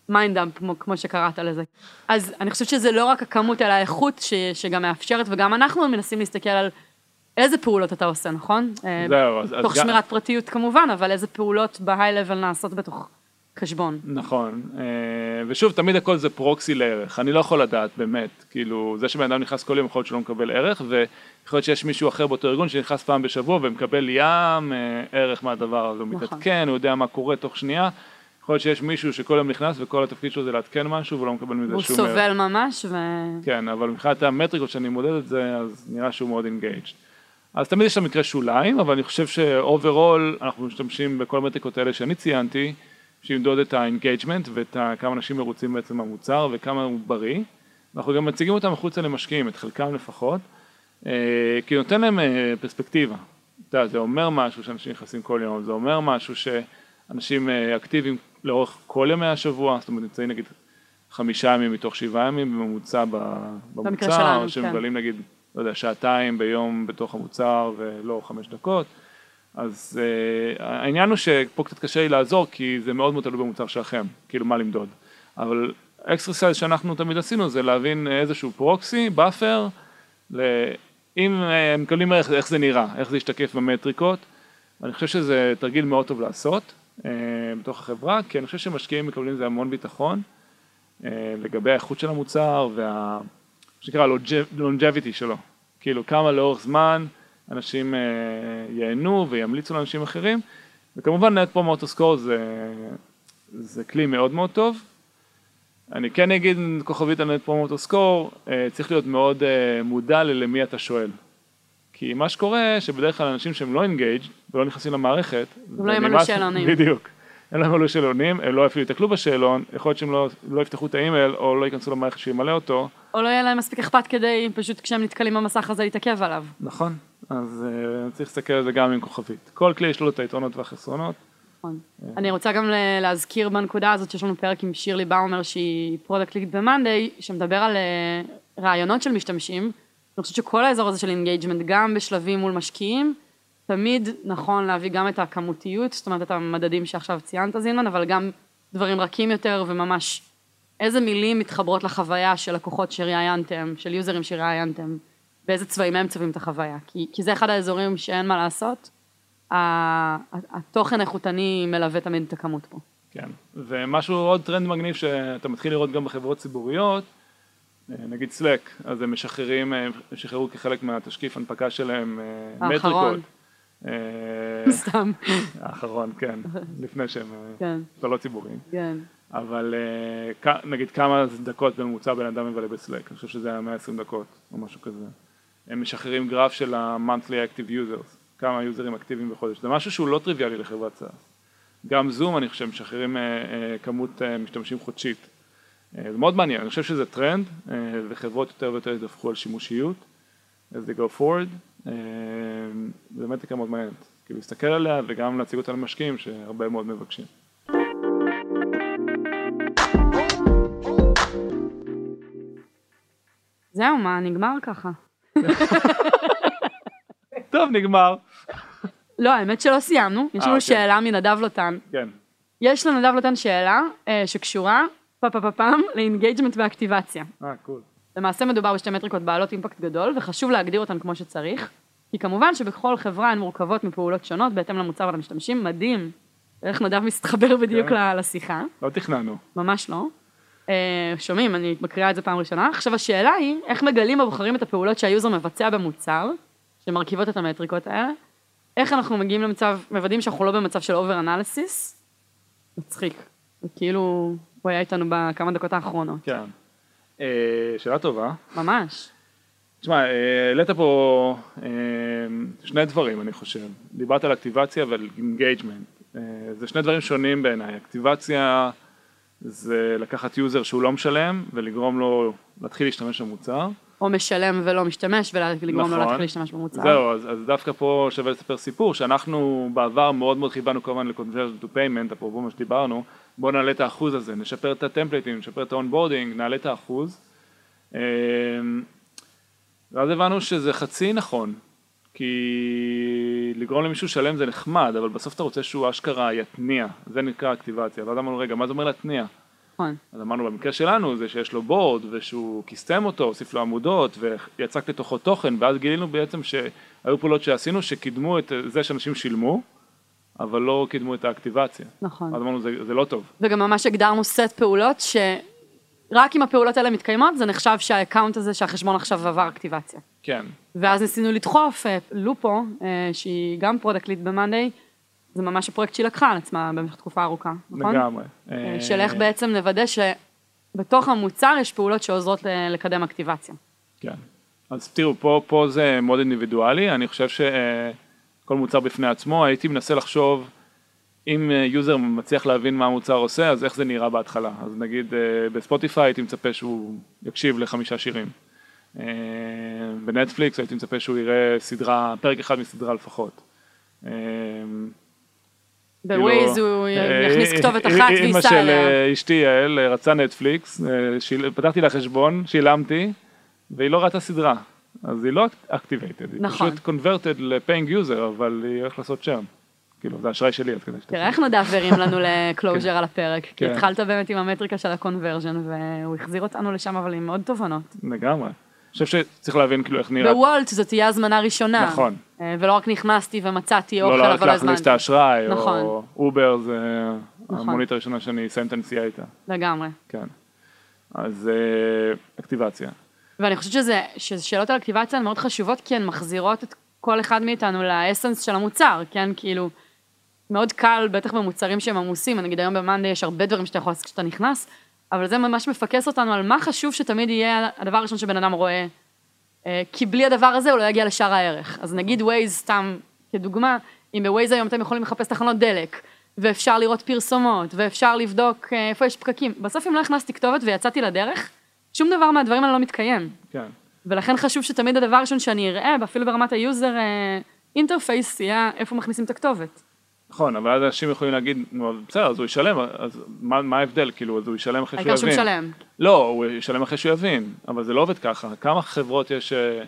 mind dump, כמו, כמו שקראת לזה. אז אני חושבת שזה לא רק הכמות, אלא האיכות ש, שגם מאפשרת, וגם אנחנו מנסים להסתכל על איזה פעולות אתה עושה, נכון? אה, זהו, אז- תוך שמירת פרטיות כמובן, אבל איזה פעולות ב high-level נעשות בתוך חשבון. נכון, אה, ושוב תמיד הכל זה proxy לערך, אני לא יכול לדעת באמת, כאילו זה שבן אדם נכנס כל יום יכול להיות שהוא לא מקבל ערך ויכול להיות שיש מישהו אחר באותו ארגון שנכנס פעם בשבוע ומקבל ים אה, ערך מהדבר הזה, הוא נכון. מתעדכן, הוא יודע מה קורה תוך שנייה, יכול להיות שיש מישהו שכל יום נכנס וכל התפקיד שלו זה לעדכן משהו ולא מקבל מזה הוא שום ערך. סובל ממש, ו... כן, אבל מבחינת המטריקות שאני מודד את זה, אז נראה שהוא מאוד engaged. אז תמיד יש מקרי שוליים, אבל אני חושב ש overall אנחנו משתמשים בכל המטריקות האלה שאני ציינתי, שימדוד את ה engagement ואת כמה אנשים מרוצים בעצם מהמוצר וכמה הוא בריא. אנחנו גם מציגים אותם החוצה למשקיעים, את חלקם לפחות, אה, כי נותן להם אה, פרספקטיבה. אתה יודע, זה אומר משהו שאנשים נכנסים כל יום, זה אומר משהו שאנשים אה, אקטיביים לאורך כל ימי השבוע, זאת אומרת נמצאים נגיד חמישה ימים מתוך שבעה ימים בממוצע במוצר, או שהם כן. מבלים נגיד, לא יודע, שעתיים ביום בתוך המוצר ולא חמש דקות. אז אה, העניין הוא שפה קצת קשה לי לעזור כי זה מאוד מאוד תלוי במוצר שלכם, כאילו מה למדוד. אבל exercise שאנחנו תמיד עשינו זה להבין איזשהו proxy, באפר, אם אה, הם מקבלים ערך, איך זה נראה, איך זה ישתקף במטריקות. אני חושב שזה תרגיל מאוד טוב לעשות uh, בתוך החברה, כי אני חושב שמשקיעים מקבלים זה המון ביטחון uh, לגבי האיכות של המוצר וה... שנקרא longevity שלו, כאילו כמה לאורך זמן אנשים אה, ייהנו וימליצו לאנשים אחרים, וכמובן נט פרומוטו סקור זה, זה כלי מאוד מאוד טוב. אני כן אגיד כוכבית על Net Promoter Score, צריך להיות מאוד אה, מודע למי אתה שואל. כי מה שקורה שבדרך כלל אנשים שהם לא engaged ולא נכנסים למערכת, גם לא ימלאו ונמאס- שאלונים. בדיוק. אין להם מלא שאלונים, הם לא אפילו יתקלו בשאלון, יכול להיות שהם לא, לא יפתחו את האימייל או לא ייכנסו למערכת שימלא אותו, או לא יהיה להם מספיק אכפת כדי פשוט כשהם נתקלים במסך הזה להתעכב עליו. נכון, אז אה, צריך להסתכל על זה גם עם כוכבית. כל כלי יש לו את היתרונות והחסרונות. נכון. אני רוצה גם להזכיר בנקודה הזאת שיש לנו פרק עם שירלי באומר שהיא product lead במאנדיי, שמדבר על אה, ראיונות של משתמשים. אני חושבת שכל האזור הזה של engagement, גם בשלבים מול משקיעים, תמיד נכון להביא גם את הכמותיות, זאת אומרת את המדדים שעכשיו ציינת זינמן, אבל גם דברים רכים יותר וממש איזה מילים מתחברות לחוויה של לקוחות שראיינתם, של יוזרים שראיינתם, באיזה צבעים הם צובעים את החוויה, כי, כי זה אחד האזורים שאין מה לעשות, התוכן האיכותני מלווה תמיד את הכמות פה. כן. ומשהו, עוד טרנד מגניב שאתה מתחיל לראות גם בחברות ציבוריות, אה, נגיד סלק, אז הם משחררים, אה, הם שחררו כחלק מהתשקיף הנפקה שלהם אה, האחרון. מטריקות. אה, סתם, האחרון, כן, לפני שהם לא ציבוריים. כן. אבל אה, נגיד כמה דקות בממוצע בן אדם מבלה בסלק, אני חושב שזה היה 120 דקות או משהו כזה. הם משחררים גרף של ה-monthly active users, כמה יוזרים אקטיביים בחודש, זה משהו שהוא לא טריוויאלי לחברת SaaS. גם זום אני חושב משחררים כמות משתמשים חודשית. זה מאוד מעניין, אני חושב שזה טרנד וחברות יותר ויותר ידווחו על שימושיות as they go forward, אה, זה באמת מאוד מעניינת, כאילו להסתכל עליה וגם להציג אותה למשקיעים שהרבה מאוד מבקשים. זהו, מה, נגמר ככה. <laughs> טוב נגמר. לא, האמת שלא סיימנו, יש אה, לנו אוקיי. שאלה מנדב לוטן. כן. יש לנדב לוטן שאלה אה, שקשורה, פה פה פה פעם, ל engagement ואקטיבציה. אה, cool. למעשה מדובר בשתי מטריקות בעלות אימפקט גדול, וחשוב להגדיר אותן כמו שצריך, כי כמובן שבכל חברה הן מורכבות מפעולות שונות בהתאם למוצר ולמשתמשים, מדהים איך נדב מתחבר בדיוק כן. לשיחה, לא תכננו. ממש לא. אה, שומעים, אני מקריאה את זה פעם ראשונה. עכשיו השאלה היא, איך מגלים ובוחרים את הפעולות שהיוזר מבצע במוצר, שמרכיבות את המטריקות האלה, איך אנחנו מגיעים למצב, מוודאים שאנחנו לא במצב של over analysis, מצחיק. כאילו, הוא היה איתנו בכמה דקות האחרונות, כן. אה, שאלה טובה. ממש. תשמע, אה, העלית פה אה, שני דברים אני חושב. דיברת על אקטיבציה ועל engagement. זה שני דברים שונים בעיניי. אקטיבציה זה לקחת יוזר שהוא לא משלם ולגרום לו להתחיל להשתמש במוצר. או משלם ולא משתמש ולגרום לו נכון. להתחיל להשתמש במוצר. זהו, אז, אז דווקא פה שווה לספר סיפור שאנחנו בעבר מאוד מאוד כיוונו כמובן ל-conversion to payment, אפרופו מה שדיברנו, בואו נעלה את האחוז הזה, נשפר את הטמפליטים, נשפר את ה onboarding, נעלה את האחוז. אמ, ואז הבנו שזה חצי נכון, כי לגרום למישהו שלם זה נחמד, אבל בסוף אתה רוצה שהוא אשכרה יתניע, זה נקרא אקטיבציה, ואז אמרנו רגע, מה זה אומר להתניע? נכון. אז אמרנו במקרה שלנו זה שיש לו board ושהוא קיסטם אותו, הוסיף לו עמודות ויצק לתוכו תוכן ואז גילינו בעצם שהיו פעולות שעשינו שקידמו את זה שאנשים שילמו אבל לא קידמו את האקטיבציה. נכון. אז אמרנו זה, זה לא טוב. וגם ממש הגדרנו סט פעולות שרק אם הפעולות האלה מתקיימות זה נחשב ש ה account הזה שהחשבון עכשיו עבר אקטיבציה. כן, ואז ניסינו לדחוף אה, לופו, אה, שהיא גם product lead במאנדיי, זה ממש הפרויקט שהיא לקחה על עצמה במשך תקופה ארוכה, נכון? לגמרי. אה, של איך בעצם נוודא שבתוך המוצר יש פעולות שעוזרות לקדם אקטיבציה. כן. אז תראו, פה, פה זה מאוד אינדיבידואלי, אני חושב שכל מוצר בפני עצמו, הייתי מנסה לחשוב אם אה, יוזר מצליח להבין מה המוצר עושה, אז איך זה נראה בהתחלה. אז נגיד אה, בספוטיפיי הייתי מצפה שהוא יקשיב לחמישה שירים. אה, בנטפליקס הייתי מצפה שהוא יראה סדרה, פרק אחד מסדרה לפחות. ב-Waze כאילו, הוא יכניס כתובת אחת אמא וייסע של אליה. אה, אשתי יעל רצה נטפליקס, פתחתי לה חשבון, שילמתי, והיא לא ראתה סדרה. אז היא לא activated, היא נכון. פשוט converted ל-paying user, אבל היא הולכת לעשות churn. כאילו, זה אשראי שלי, אז כדי שתעשה. תראה איך נדב הרים לנו <laughs> ל-closure על הפרק, כי כן. התחלת באמת עם המטריקה של ה-conversion, והוא החזיר אותנו לשם אבל עם עוד תובנות. לגמרי. אני חושב שצריך להבין כאילו איך נראה. בוולט זאת תהיה הזמנה ראשונה. נכון. אה, ולא רק נכנסתי ומצאתי אוכל, לא, לא רק אבל לא להכניס את הזמנתי. האשראי, או נכון. אובר זה נכון. המונית הראשונה שאני אסיים את הנסיעה איתה. לגמרי. כן. אז אה, אקטיבציה. ואני חושבת שזה, ששאלות על אקטיבציה הן מאוד חשובות, כי הן מחזירות את כל אחד מאיתנו לאסנס של המוצר, כן? כאילו, מאוד קל, בטח במוצרים שהם עמוסים, נגיד היום במאנדי יש הרבה דברים שאתה יכול לעשות כשאתה נכנס, אבל זה ממש מפקס אותנו על מה חשוב שתמיד יהיה הדבר הראשון שבן אדם רואה, אה, כי בלי הדבר הזה הוא לא יגיע לשאר הערך. אז נגיד ווייז, סתם כדוגמה, אם בווייז היום אתם יכולים לחפש תחנות דלק, ואפשר לראות פרסומות, ואפשר לבדוק אה, איפה יש פקקים, בסוף אם לא הכנסתי כתובת ויצאתי לדרך, שום דבר מהדברים האלה לא מתקיים. כן. ולכן חשוב שתמיד הדבר הראשון שאני אראה, אפילו ברמת ה-user interface, יהיה איפה מכניסים את הכתובת. נכון, אבל אז אנשים יכולים להגיד, בסדר, אז הוא ישלם, אז מה, מה ההבדל? כאילו, אז הוא ישלם אחרי שהוא העיקר יבין. שהוא משלם. לא, הוא ישלם אחרי שהוא יבין, אבל זה לא עובד ככה. כמה חברות יש, אה,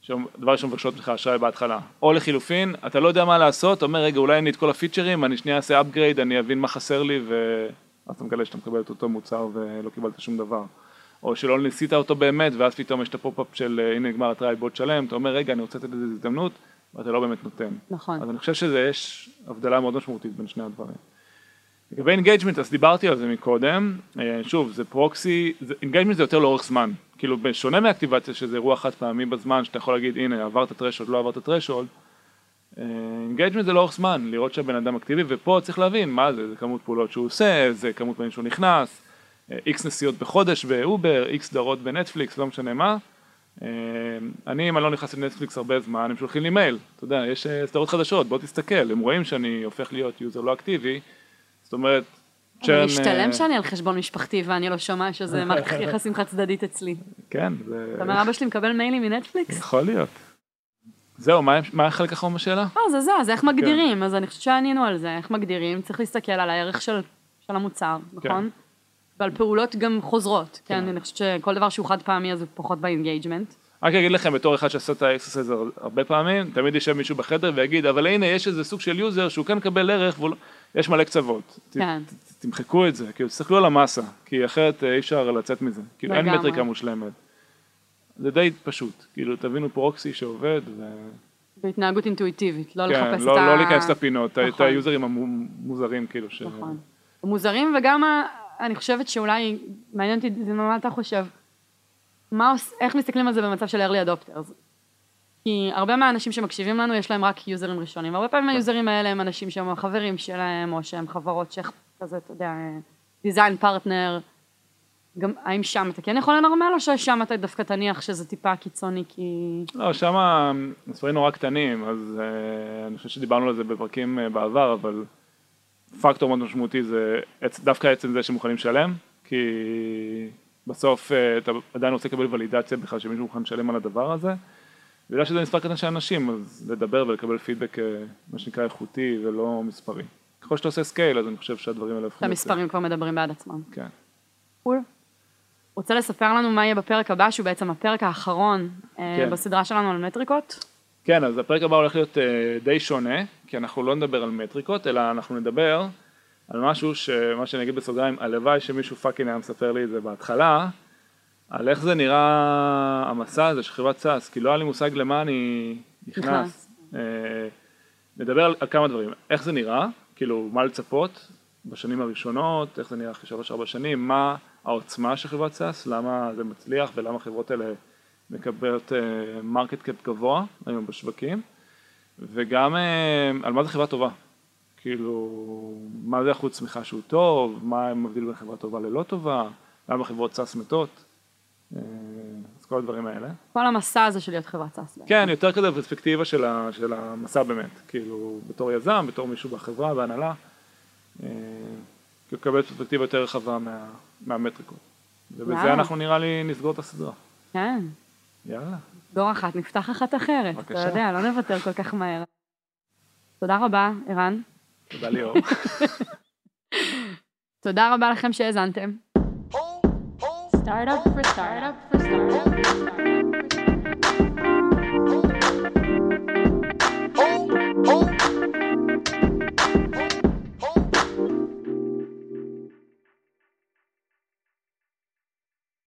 שדבר ראשון מבקשות ממך אשראי בהתחלה. או לחילופין, אתה לא יודע מה לעשות, אומר, רגע, אולי אין לי את כל הפיצ'רים, אני שנייה אעשה upgrade, אני אבין מה חסר לי, ואז אתה מגלה שאתה מקבל את אותו מוצר ולא קיבלת שום דבר. או שלא ניסית אותו באמת, ואז פתאום יש את ה-pop-up של אה, הנה נגמר ה-trial בוא תשלם, אתה אומר, רגע, אני רוצה לתת לזה הזדמנות, ואתה לא באמת נותן. נכון. אז אני חושב שיש הבדלה מאוד משמעותית בין שני הדברים. לגבי engagement, אז דיברתי על זה מקודם, אה, שוב, זה proxy, engagement זה יותר לאורך זמן, כאילו בשונה מאקטיבציה שזה אירוע חד פעמי בזמן, שאתה יכול להגיד הנה עברת threshold, לא עברת threshold, engagement זה לאורך זמן, לראות שהבן אדם אקטיבי, ופה צריך להבין מה זה, זה כמות פעולות שהוא עושה, זה כמות פעמים שהוא נכנס, איקס נסיעות בחודש באובר, איקס סדרות בנטפליקס, לא משנה מה. אה, אני, אם אני לא נכנס לנטפליקס הרבה זמן, הם שולחים לי מייל, אתה יודע, יש אה, סדרות חדשות, בוא תסתכל, הם רואים שאני הופך להיות user לא אקטיבי, זאת אומרת, churn, משתלם אה, שאני על חשבון משפחתי ואני לא שומע שזה <laughs> מערכת יחסים חד צדדית אצלי. כן, זה אתה אומר, אבא שלי מקבל מיילים מנטפליקס? יכול להיות. זהו, מה- החלק האחרון בשאלה? לא, זה זה, כן. איך מגדירים? אז אני חושבת שענינו על זה, איך מגדירים, צריך להסתכל על הערך של של המוצר, נכון? ועל פעולות גם חוזרות, כן? כן. אני חושבת שכל דבר שהוא חד פעמי אז הוא פחות ב-engagement. רק אגיד לכם בתור אחד שעשה את ה-exercise הרבה פעמים, תמיד יושב מישהו בחדר ויגיד, אבל הנה יש איזה סוג של user שהוא כן מקבל ערך, והוא לא- יש מלא קצוות. כן. ת- תמחקו את זה, כאילו תסתכלו על המסה, כי אחרת אה, אי אפשר לצאת מזה, כאילו אין. מטריקה מושלמת. זה די פשוט, כאילו תבינו proxy שעובד, ו... בהתנהגות אינטואיטיבית, לא כן, לחפש את לא, ה... לא להיכנס לפינות, את נכון. היוזרים המוזרים כאילו, ש... נכון. מוזרים וגם ה- אני חושבת שאולי, מעניין אותי זה מה אתה חושב, מה, עוש- איך מסתכלים על זה במצב של early adopters? כי הרבה מהאנשים שמקשיבים לנו יש להם רק יוזרים ראשונים, הרבה פעמים היוזרים האלה הם אנשים שהם החברים שלהם, או שהם חברות שכזה, אתה יודע, דיזיין פרטנר, גם האם שם אתה כן יכול לנרמל, או ששם אתה דווקא תניח שזה טיפה קיצוני כי... לא, שם המספרים נורא קטנים, אז uh, אני חושב שדיברנו על זה בפרקים uh, בעבר, אבל פקטור מאוד משמעותי זה דווקא עצם זה שמוכנים לשלם, כי בסוף uh, אתה עדיין רוצה לקבל ולידציה בכלל שמישהו מוכן לשלם על הדבר הזה. בגלל שזה מספר קטן של אנשים, אז לדבר ולקבל פידבק, uh, מה שנקרא איכותי ולא מספרי. ככל שאתה עושה scale, אז אני חושב שהדברים האלה הופכים... שהמספרים כבר מדברים בעד עצמם. כן. cool. רוצה לספר לנו מה יהיה בפרק הבא, שהוא בעצם הפרק האחרון אה, כן. בסדרה שלנו על מטריקות? כן, אז הפרק הבא הולך להיות אה, די שונה, כי אנחנו לא נדבר על מטריקות, אלא אנחנו נדבר על משהו שמה שאני אגיד בסוגריים, הלוואי שמישהו fucking היה מספר לי את זה בהתחלה, על איך זה נראה המסע הזה של חברת SaaS, כי לא היה לי מושג למה אני נכנס. אה, נדבר על, על כמה דברים, איך זה נראה, כאילו מה לצפות בשנים הראשונות, איך זה נראה אחרי שלוש ארבע שנים, מה העוצמה של חברת SaaS, למה זה מצליח ולמה החברות האלה מקבלות market cap גבוה היום בשווקים, וגם אה, על מה זה חברה טובה, כאילו מה זה אחוז צמיחה שהוא טוב, מה מבדיל בין חברה טובה ללא טובה, למה חברות SaaS מתות, אה, אז כל הדברים האלה. כל המסע הזה של להיות חברת SaaS. כן, יותר כזה בפרספקטיבה של, ה, של המסע באמת, כאילו בתור יזם, בתור מישהו בחברה, בהנהלה, אה, לקבל פרספקטיבה יותר רחבה מה, מהמטריקות. ובזה. אנחנו נראה לי נסגור את הסדרה. כן, יאללה. דור אחת, נפתח אחת אחרת. אתה בבקשה. יודע, לא נוותר כל כך מהר. תודה רבה, ערן. תודה ליאור. <laughs> תודה רבה לכם שהאזנתם. Startup for startup for startup.